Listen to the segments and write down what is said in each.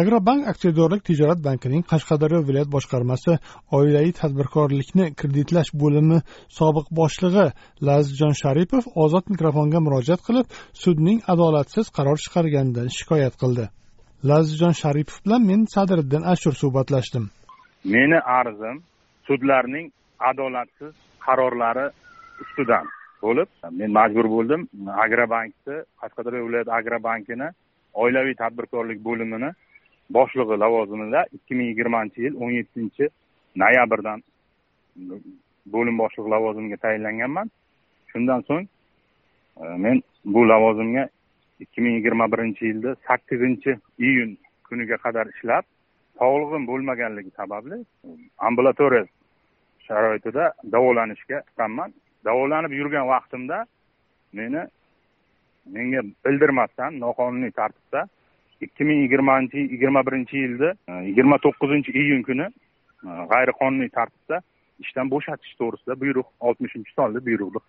Agrobank aksiyadorlik tijorat bankining qashqadaryo viloyat boshqarmasi oilaviy tadbirkorlikni kreditlash bo'limi sobiq boshlig'i lazizjon sharipov ozod mikrofonga murojaat qilib sudning adolatsiz qaror chiqarganidan shikoyat qildi. Lazizjon sharipov bilan men sadriddin ashur suhbatlashdim. Meni arzim sudlarning adolatsiz qarorlari ustidan bo'lib men majbur bo'ldim agrobankni qashqadaryo viloyat agrobankini oilaviy tadbirkorlik bo'limini boshlig'i lavozimida ikki ming yigirmanchi yil o'n yettinchi noyabrdan bo'lim boshlig'i lavozimiga tayinlanganman. Shundan so'ng e, men bu lavozimga ikki ming yigirma birinchi yilda sakkizinchi iyun kuniga qadar ishlab sog'lig'im bo'lmaganligi sababli e, ambulatoriya sharoitida davolanishga chiqqanman davolanib yurgan vaqtimda meni menga bildirmasdan noqonuniy tartibda ikki ming yigirmanchi yigirma birinchi yilda e, yigirma to'qqizinchi iyun kuni e, g'ayriqonuniy tartibda ishdan bo'shatish to'g'risida buyruq oltmishinchi sonli buyruqni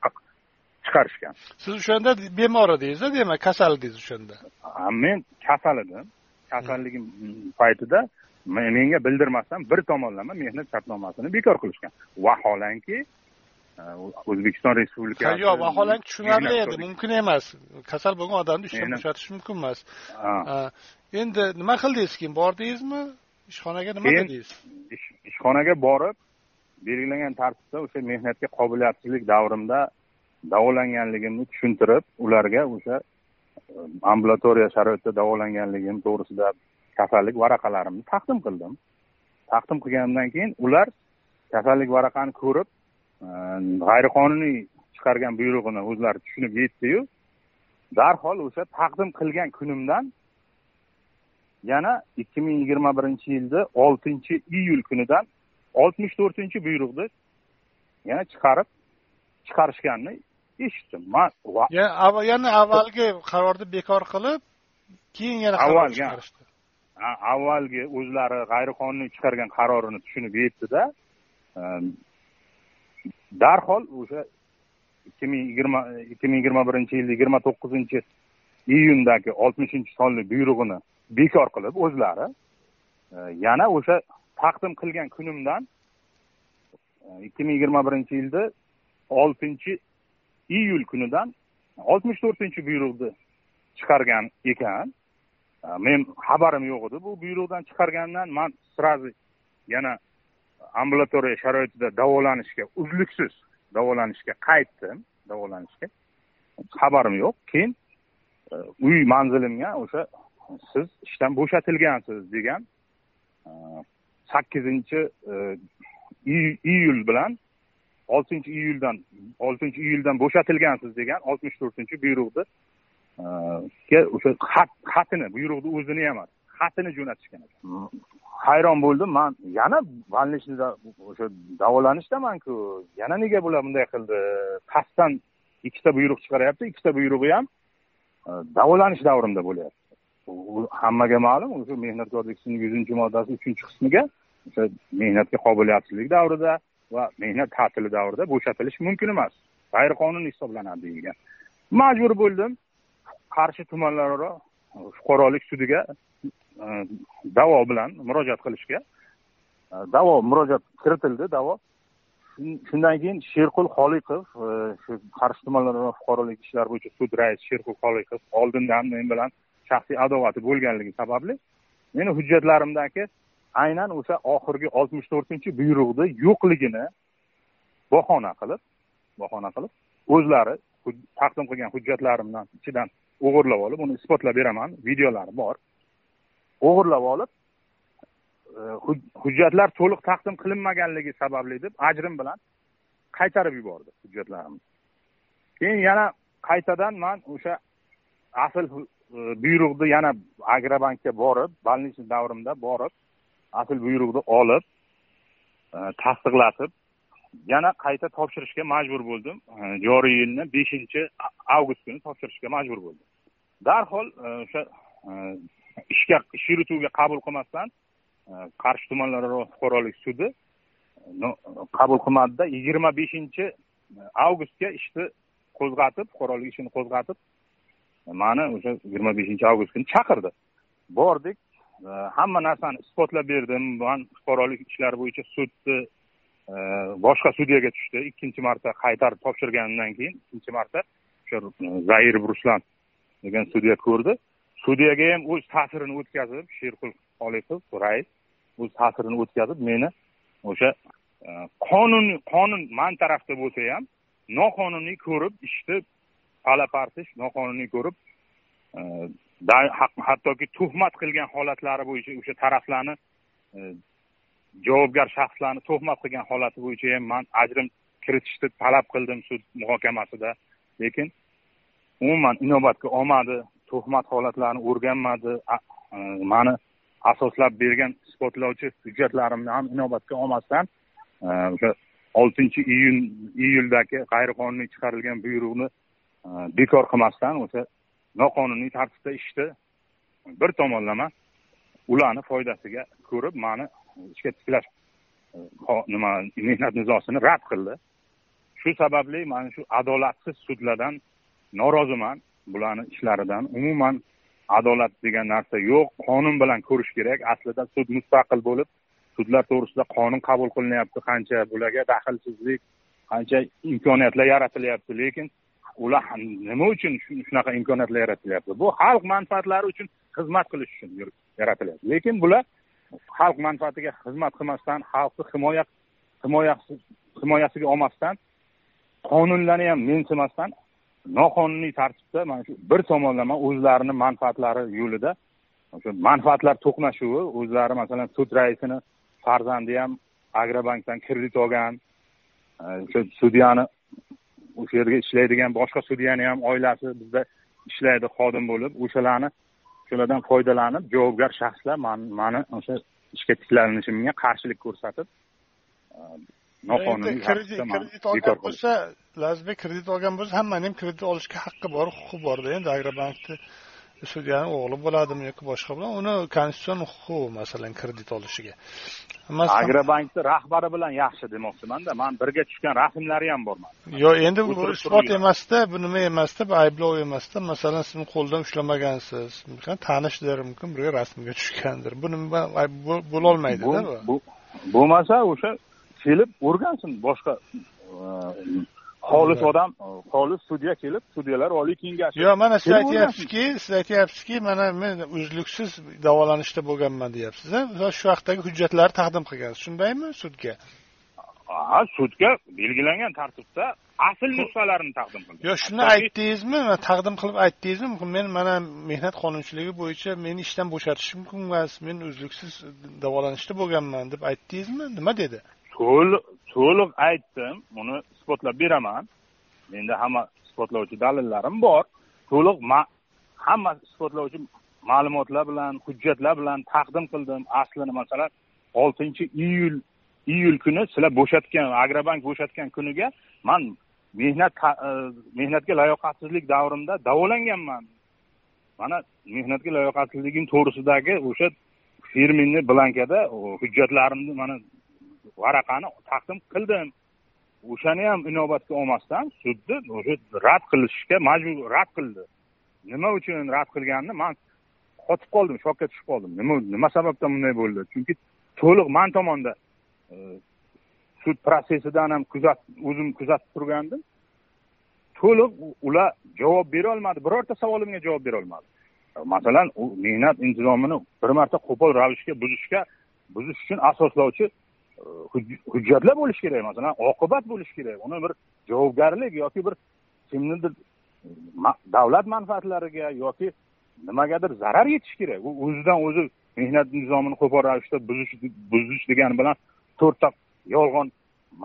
chiqarishgan. Siz o'shanda bemor edingiz demak kasal edingiz o'shanda. Men kasal edim. Kasalligim paytida menga bildirmasdan bir tomonlama mehnat shartnomasini bekor qilishgan. Vaholanki o'zbekiston respublikasi yo'q vaholanki tushunarli edi mumkin emas. Kasal bo'lgan odamni ishdan bo'shatish mumkin emas. Endi nima qildingiz keyin bordingizmi ishxonaga nima dedingiz ishxonaga borib belgilangan tartibda o'sha mehnatga qobiliyatsizlik davrimda davolanganligimni tushuntirib ularga o'sha e, ambulatoriya sharoitida davolanganligim to'g'risida kasallik varaqalarimni taqdim qildim. Taqdim qilganimdan keyin ular kasallik varaqani ko'rib g'ayriqonuniy chiqargan buyrug'ini o'zlari tushunib yetdiyu darhol o'sha taqdim qilgan kunimdan yana ikki ming yigirma birinchi yilda oltinchi iyul kunidan oltmish to'rtinchi buyruqni yana chiqarib chiqarishganini eshitdim. Man yana avvalgi qarorni bekor qilib keyin yana avvalgi avvalgi o'zlari g'ayriqonuniy chiqargan qarorini tushunib yetdida darhol o'sha ikki ming yigirma ikki ming yigirma birinchi yilda yigirma to'qqizinchi iyundagi oltmishinchi sonli buyrug'ini bekor qilib o'zlari e, yana o'sha taqdim qilgan kunimdan e, ikki ming yigirma birinchi yilda oltinchi iyul kunidan oltmish to'rtinchi buyruqni chiqargan ekan. E, men xabarim yo'q edi bu buyruqdan chiqargandan. Man сразу yana ambulatoriya sharoitida davolanishga uzluksiz. Davolanishga qaytdim davolanishga. Xabarim yo'q. Keyin e, uy manzilimga o'sha siz ishdan bo'shatilgansiz degan e, sakkizinchi e, iyul bilan oltinchi iyuldan oltinchi iyuldan bo'shatilgansiz degan oltmish to'rtinchi buyruqni o'sha xat xatini buyruqni o'zini emas xatini jo'natishgan ekan. Hayron bo'ldim. Man yana больничныйda o'sha davolanishdamanku yana nega bular bunday qildi? Qasddan ikkita buyruq chiqaryapti ikkita buyrug'i ham e, davolanish davrimda bo'lyapti. Hammaga ma'lum o'sha mehnat kodeksining yuzinchi moddasi uchinchi qismiga o'sha mehnatga qobiliyatsizlik davrida va mehnat ta'tili davrida bo'shatilish mumkin emas. G'ayriqonuniy hisoblanadi deyilgan majbur bo'ldim. Qarshi tumanlararo fuqarolik sudiga Э, da'vo bilan murojaat qilishga. Э, da'vo murojaat kiritildi da'vo. Shundan keyin sherqul xoliqov e, shu qarshi tumanlararo fuqarolik ishlari bo'yicha sud raisi sherqul xoliqov oldindan men bilan shaxsiy adovati bo'lganligi sababli meni hujjatlarimdagi aynan o'sha oxirgi oltmish to'rtinchi buyruqni yo'qligini bahona qilib bahona qilib o'zlari taqdim qilgan hujjatlarimdan ichidan o'g'irlab olib uni isbotlab beraman. Videolari bor. O'g'irlab olib e, hujjatlar to'liq taqdim qilinmaganligi sababli deb ajrim bilan qaytarib yubordi hujjatlarimni keyin yana qaytadan man o'sha asl e, buyruqni yana agrobankka borib больничный davrimda borib asl buyruqni olib e, tasdiqlatib yana qayta topshirishga majbur bo'ldim. Joriy yilni beshinchi avgust kuni topshirishga majbur bo'ldim. Darhol o'sha ishga ish yurituvga qabul qilmasdan e, qarshi tumanlararo fuqarolik sudi qabul qilmadida. Yigirma beshinchi e, avgustga ishni qo'zg'atib fuqarolik ishini qo'zg'atib e, mani o'sha yigirma beshinchi avgust kuni chaqirdi. Bordik hamma narsani isbotlab berdim. Man fuqarolik ishlari bo'yicha sudni boshqa sudyaga tushdi. Ikkinchi marta qaytarib topshirganimdan keyin ikkinchi marta o'sha zairov ruslan degan sudya ko'rdi. Sudyaga ham o'z ta'sirini o'tkazib sherqul xoliqov rais o'z ta'sirini o'tkazib meni o'sha e, qonun qonun man tarafda bo'lsa ham noqonuniy ko'rib ishni pala partish noqonuniy ko'rib e, hattoki tuhmat qilgan holatlari bo'yicha o'sha taraflarni e, javobgar shaxslarni tuhmat qilgan holati bo'yicha ham man ajrim kiritishni talab qildim sud muhokamasida. Lekin umuman inobatga olmadi. Tuhmat holatlarini o'rganmadi. E, mani asoslab bergan isbotlovchi hujjatlarimni ham inobatga olmasdan e, o'sha oltinchi iyun iyuldagi g'ayriqonuniy chiqarilgan buyruqni e, bekor qilmasdan o'sha noqonuniy tartibda ishni bir tomonlama ularni foydasiga ko'rib mani ishga tiklash nima mehnat nizosini rad qildi. Shu sababli mana shu adolatsiz sudlardan noroziman. Bularni ishlaridan umuman adolat degan narsa yo'q. Qonun bilan ko'rish kerak. Aslida sud mustaqil bo'lib sudlar to'g'risida qonun qabul qilinyapti. Qancha bularga daxlsizlik qancha imkoniyatlar yaratilyapti. Lekin ular nima uchun shunaqa imkoniyatlar yaratilyapti? Bu xalq manfaatlari uchun xizmat qilish uchun yaratilyapti. Lekin bular xalq manfaatiga xizmat qilmasdan xalqni himoya himoyasiga olmasdan qonunlarni ham mensimasdan noqonuniy tartibda mana shu bir tomonlama o'zlarini manfaatlari yo'lida o'sha manfaatlar to'qnashuvi o'zlari masalan sud raisini farzandi ham agrobankdan kredit olgan e, o'sha sudyani o'sha yerga ishlaydigan boshqa sudyani ham oilasi bizda ishlaydi xodim bo'lib o'shalarni shulardan foydalanib javobgar shaxslar mani o'sha ishga tiklanishimga qarshilik ko'rsatib e, noqonuniy kredit olgan bo'lsa lazizbek kredit olgan bo'lsa hammani ham kredit olishga haqqi bor huquqi borda endi agrobankni sudyani o'g'li bo'ladimi yoki boshqa bilan uni konstitutsion huquqi masalan kredit olishiga. Agrobankni rahbari bilan yaxshi demoqchimanda man birga tushgan rasmlari ham bor yo'q endi bu isbot emasda bu nima emasda bu ayblov emasda. Masalan sizni qo'ldan ushlamagansiz tanishdir mumkin birga rasmga tushgandir. Bu nima bo'lolmaydida bu bo'lmasa o'sha kelib o'rgansin. Boshqa xolis odam xolis sudya kelib sudyalar oliy kengashi. Yo'q mana siz aytyapsizki siz aytyapsizki mana men uzluksiz davolanishda bo'lganman deyapsiz a shu vaqtdagi hujjatlarni taqdim qilgansiz. Shundaymi sudga? Ha sudga belgilangan tartibda asl nusxalarini taqdim qildim. Yo'q shuni aytdingizmi? Taqdim qilib aytdingizmi? Men mana mehnat qonunchiligi bo'yicha meni ishdan bo'shatish mumkin emas men uzluksiz davolanishda bo'lganman deb aytdingizmi? Nima dedi to'liq to'liq aytdim buni isbotlab beraman. Menda hamma isbotlovchi dalillarim bor. To'liq hamma isbotlovchi ma'lumotlar bilan hujjatlar bilan taqdim qildim. Aslini masalan oltinchi iyul iyul kuni sizlar bo'shatgan agrobank bo'shatgan kuniga man mehnat e, mehnatga layoqatsizlik davrimda davolanganman. Mana mehnatga layoqatsizligim to'g'risidagi o'sha firmenniy blankada hujjatlarimni mana varaqani taqdim qildim. O'shani ham inobatga olmasdan sudni o'sha rad qilishga majbur rad qildi. Nima uchun rad qilganini man qotib qoldim shokka tushib qoldim. Nima nima sababdan bunday bo'ldi? Chunki to'liq man tomonda e, sud protsessidan ham kuzat o'zim kuzatib turgandim. To'liq ular javob berolmadi birorta savolimga javob berolmadi e, masalan u mehnat intizomini bir marta qo'pol ravishga buzishga buzish uchun asoslovchi hujjatlar bo'lishi kerak masalan oqibat bo'lishi kerak. Uni bir javobgarlik yoki bir kimnidir davlat manfaatlariga yoki nimagadir zarar yetishi kerak. U o'zidan o'zi mehnat nizomini qo'pol ravishda buzish buzish degani bilan to'rtta yolg'on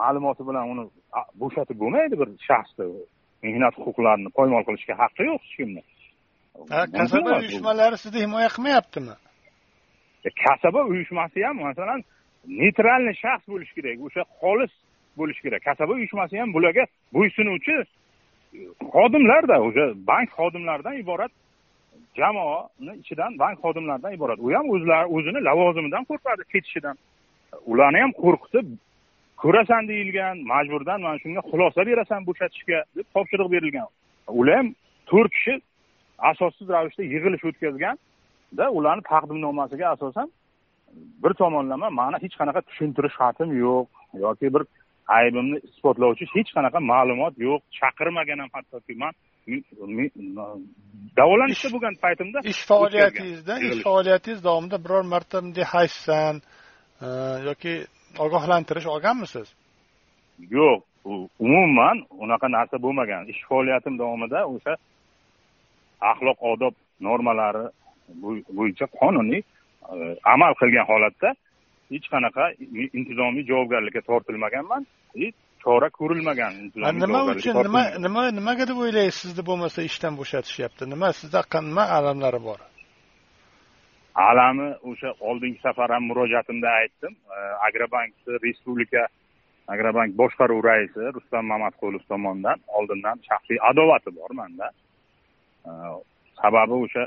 ma'lumoti bilan uni bo'shatib bo'lmaydi bir shaxsni mehnat huquqlarini poymol qilishga haqqi yo'q hech kimni. Kasaba uyushmalari sizni himoya qilmayaptimi? Kasaba uyushmasi ham masalan neytralniy shaxs bo'lishi kerak. O'sha xolis bo'lishi kerak. Kasaba uyushmasi ham bularga bo'ysunuvchi xodimlarda o'sha bank xodimlaridan iborat jamoani ichidan bank xodimlaridan iborat. U ham o'zlari o'zini lavozimidan qo'rqadi ketishidan. Ularni ham qo'rqitib ko'rasan deyilgan majburdan mana shunga xulosa berasan bo'shatishga deb topshiriq berilgan. Ular ham to'rt kishi asossiz ravishda yig'ilish o'tkazganda ularni taqdimnomasiga asosan bir tomonlama mani hech qanaqa tushuntirish xatim yo'q yoki bir aybimni isbotlovchi hech qanaqa ma'lumot yo'q. Chaqirmagan ham hattoki man davolanishda bo'lgan paytimda ish faoliyatingizda ish faoliyatingiz davomida biror marta bunday hayfsan e, yoki ogohlantirish olganmisiz? Yo'q umuman unaqa narsa bo'lmagan. Ish faoliyatim davomida o'sha axloq odob normalari bo'yicha qonuniy amal qilgan holatda hech qanaqa intizomiy javobgarlikka tortilmaganman и chora ko'rilmagan nima uchun nima nima nimaga deb o'ylaysiz sizni bo'lmasa ishdan bo'shatishyapti? Nima sizda nima alamlari bor? Alami o'sha oldingi safar ham murojaatimda aytdim. Agrobankni respublika agrobank boshqaruv raisi rustam mamatqulov tomonidan oldindan shaxsiy adovati bor manda. Sababi o'sha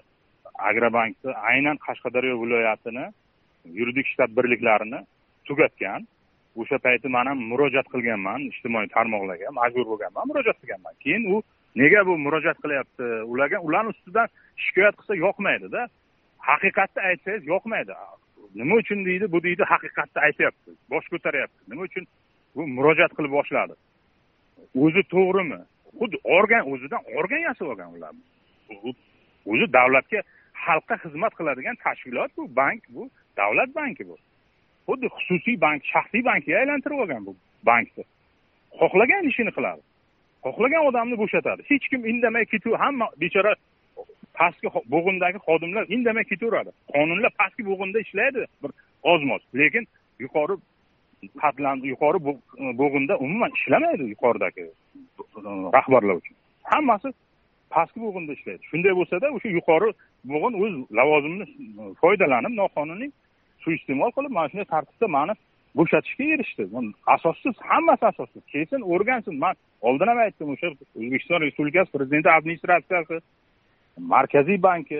agrobankni aynan qashqadaryo viloyatini yuridik shtab birliklarini tugatgan. O'sha payti man ham murojaat qilganman ijtimoiy tarmoqlarga majbur bo'lganman murojaat qilganman. Keyin u nega bu murojaat qilyapti? Ularga ularni ustidan shikoyat qilsa yoqmaydida. Haqiqatni aytsangiz yoqmaydi. Nima uchun deydi? Bu deydi haqiqatni aytyapti. Bosh ko'taryapti. Nima uchun? Bu murojaat qilib boshladi. O'zi to'g'rimi? Xuddi organ o'zidan organ yasab olgan ular o'zi davlatga xalqqa xizmat qiladigan tashkilot bu bank bu davlat banki bu. Xuddi xususiy bank shaxsiy bankka aylantirib olgan bu bankni xohlagan ishini qiladi. Xohlagan odamni bo'shatadi. Hech kim indamay ketaver hamma bechora pastki bo'g'indagi xodimlar indamay ketaveradi. Qonunlar pastki bo'g'inda ishlaydi bir oz moz lekin yuqori qatlam yuqori bo'g'inda umuman ishlamaydi yuqoridagi rahbarlar uchun. Hammasi pastki bo'g'inda ishlaydi. Shunday bo'lsada o'sha yuqori bo'g'in o'z lavozimini foydalanib noqonuniy suiiste'mol qilib mana shunday tartibda mani bo'shatishga erishdi. Asossiz hammasi asossiz. Kelsin o'rgansin. Man oldin ham aytdim o'sha o'zbekiston respublikasi prezidenti administratsiyasi markaziy banki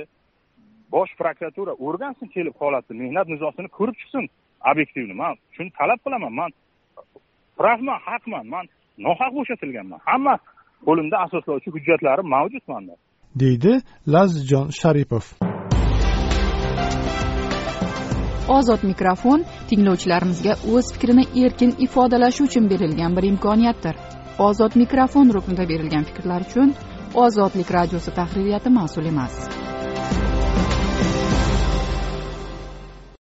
bosh prokuratura o'rgansin kelib holatni mehnat nizosini ko'rib chiqsin obyektivni. Man shuni talab qilaman. Man pravman haqman. Man nohaq bo'shatilganman. Hamma qo'limda asoslovchi hujjatlarim mavjud manda deydi lazizjon sharipov. Ozod mikrofon tinglovchilarimizga o'z fikrini erkin ifodalashi uchun berilgan bir imkoniyatdir. Ozod mikrofon ruknida berilgan fikrlar uchun ozodlik radiosi tahririyati mas'ul emas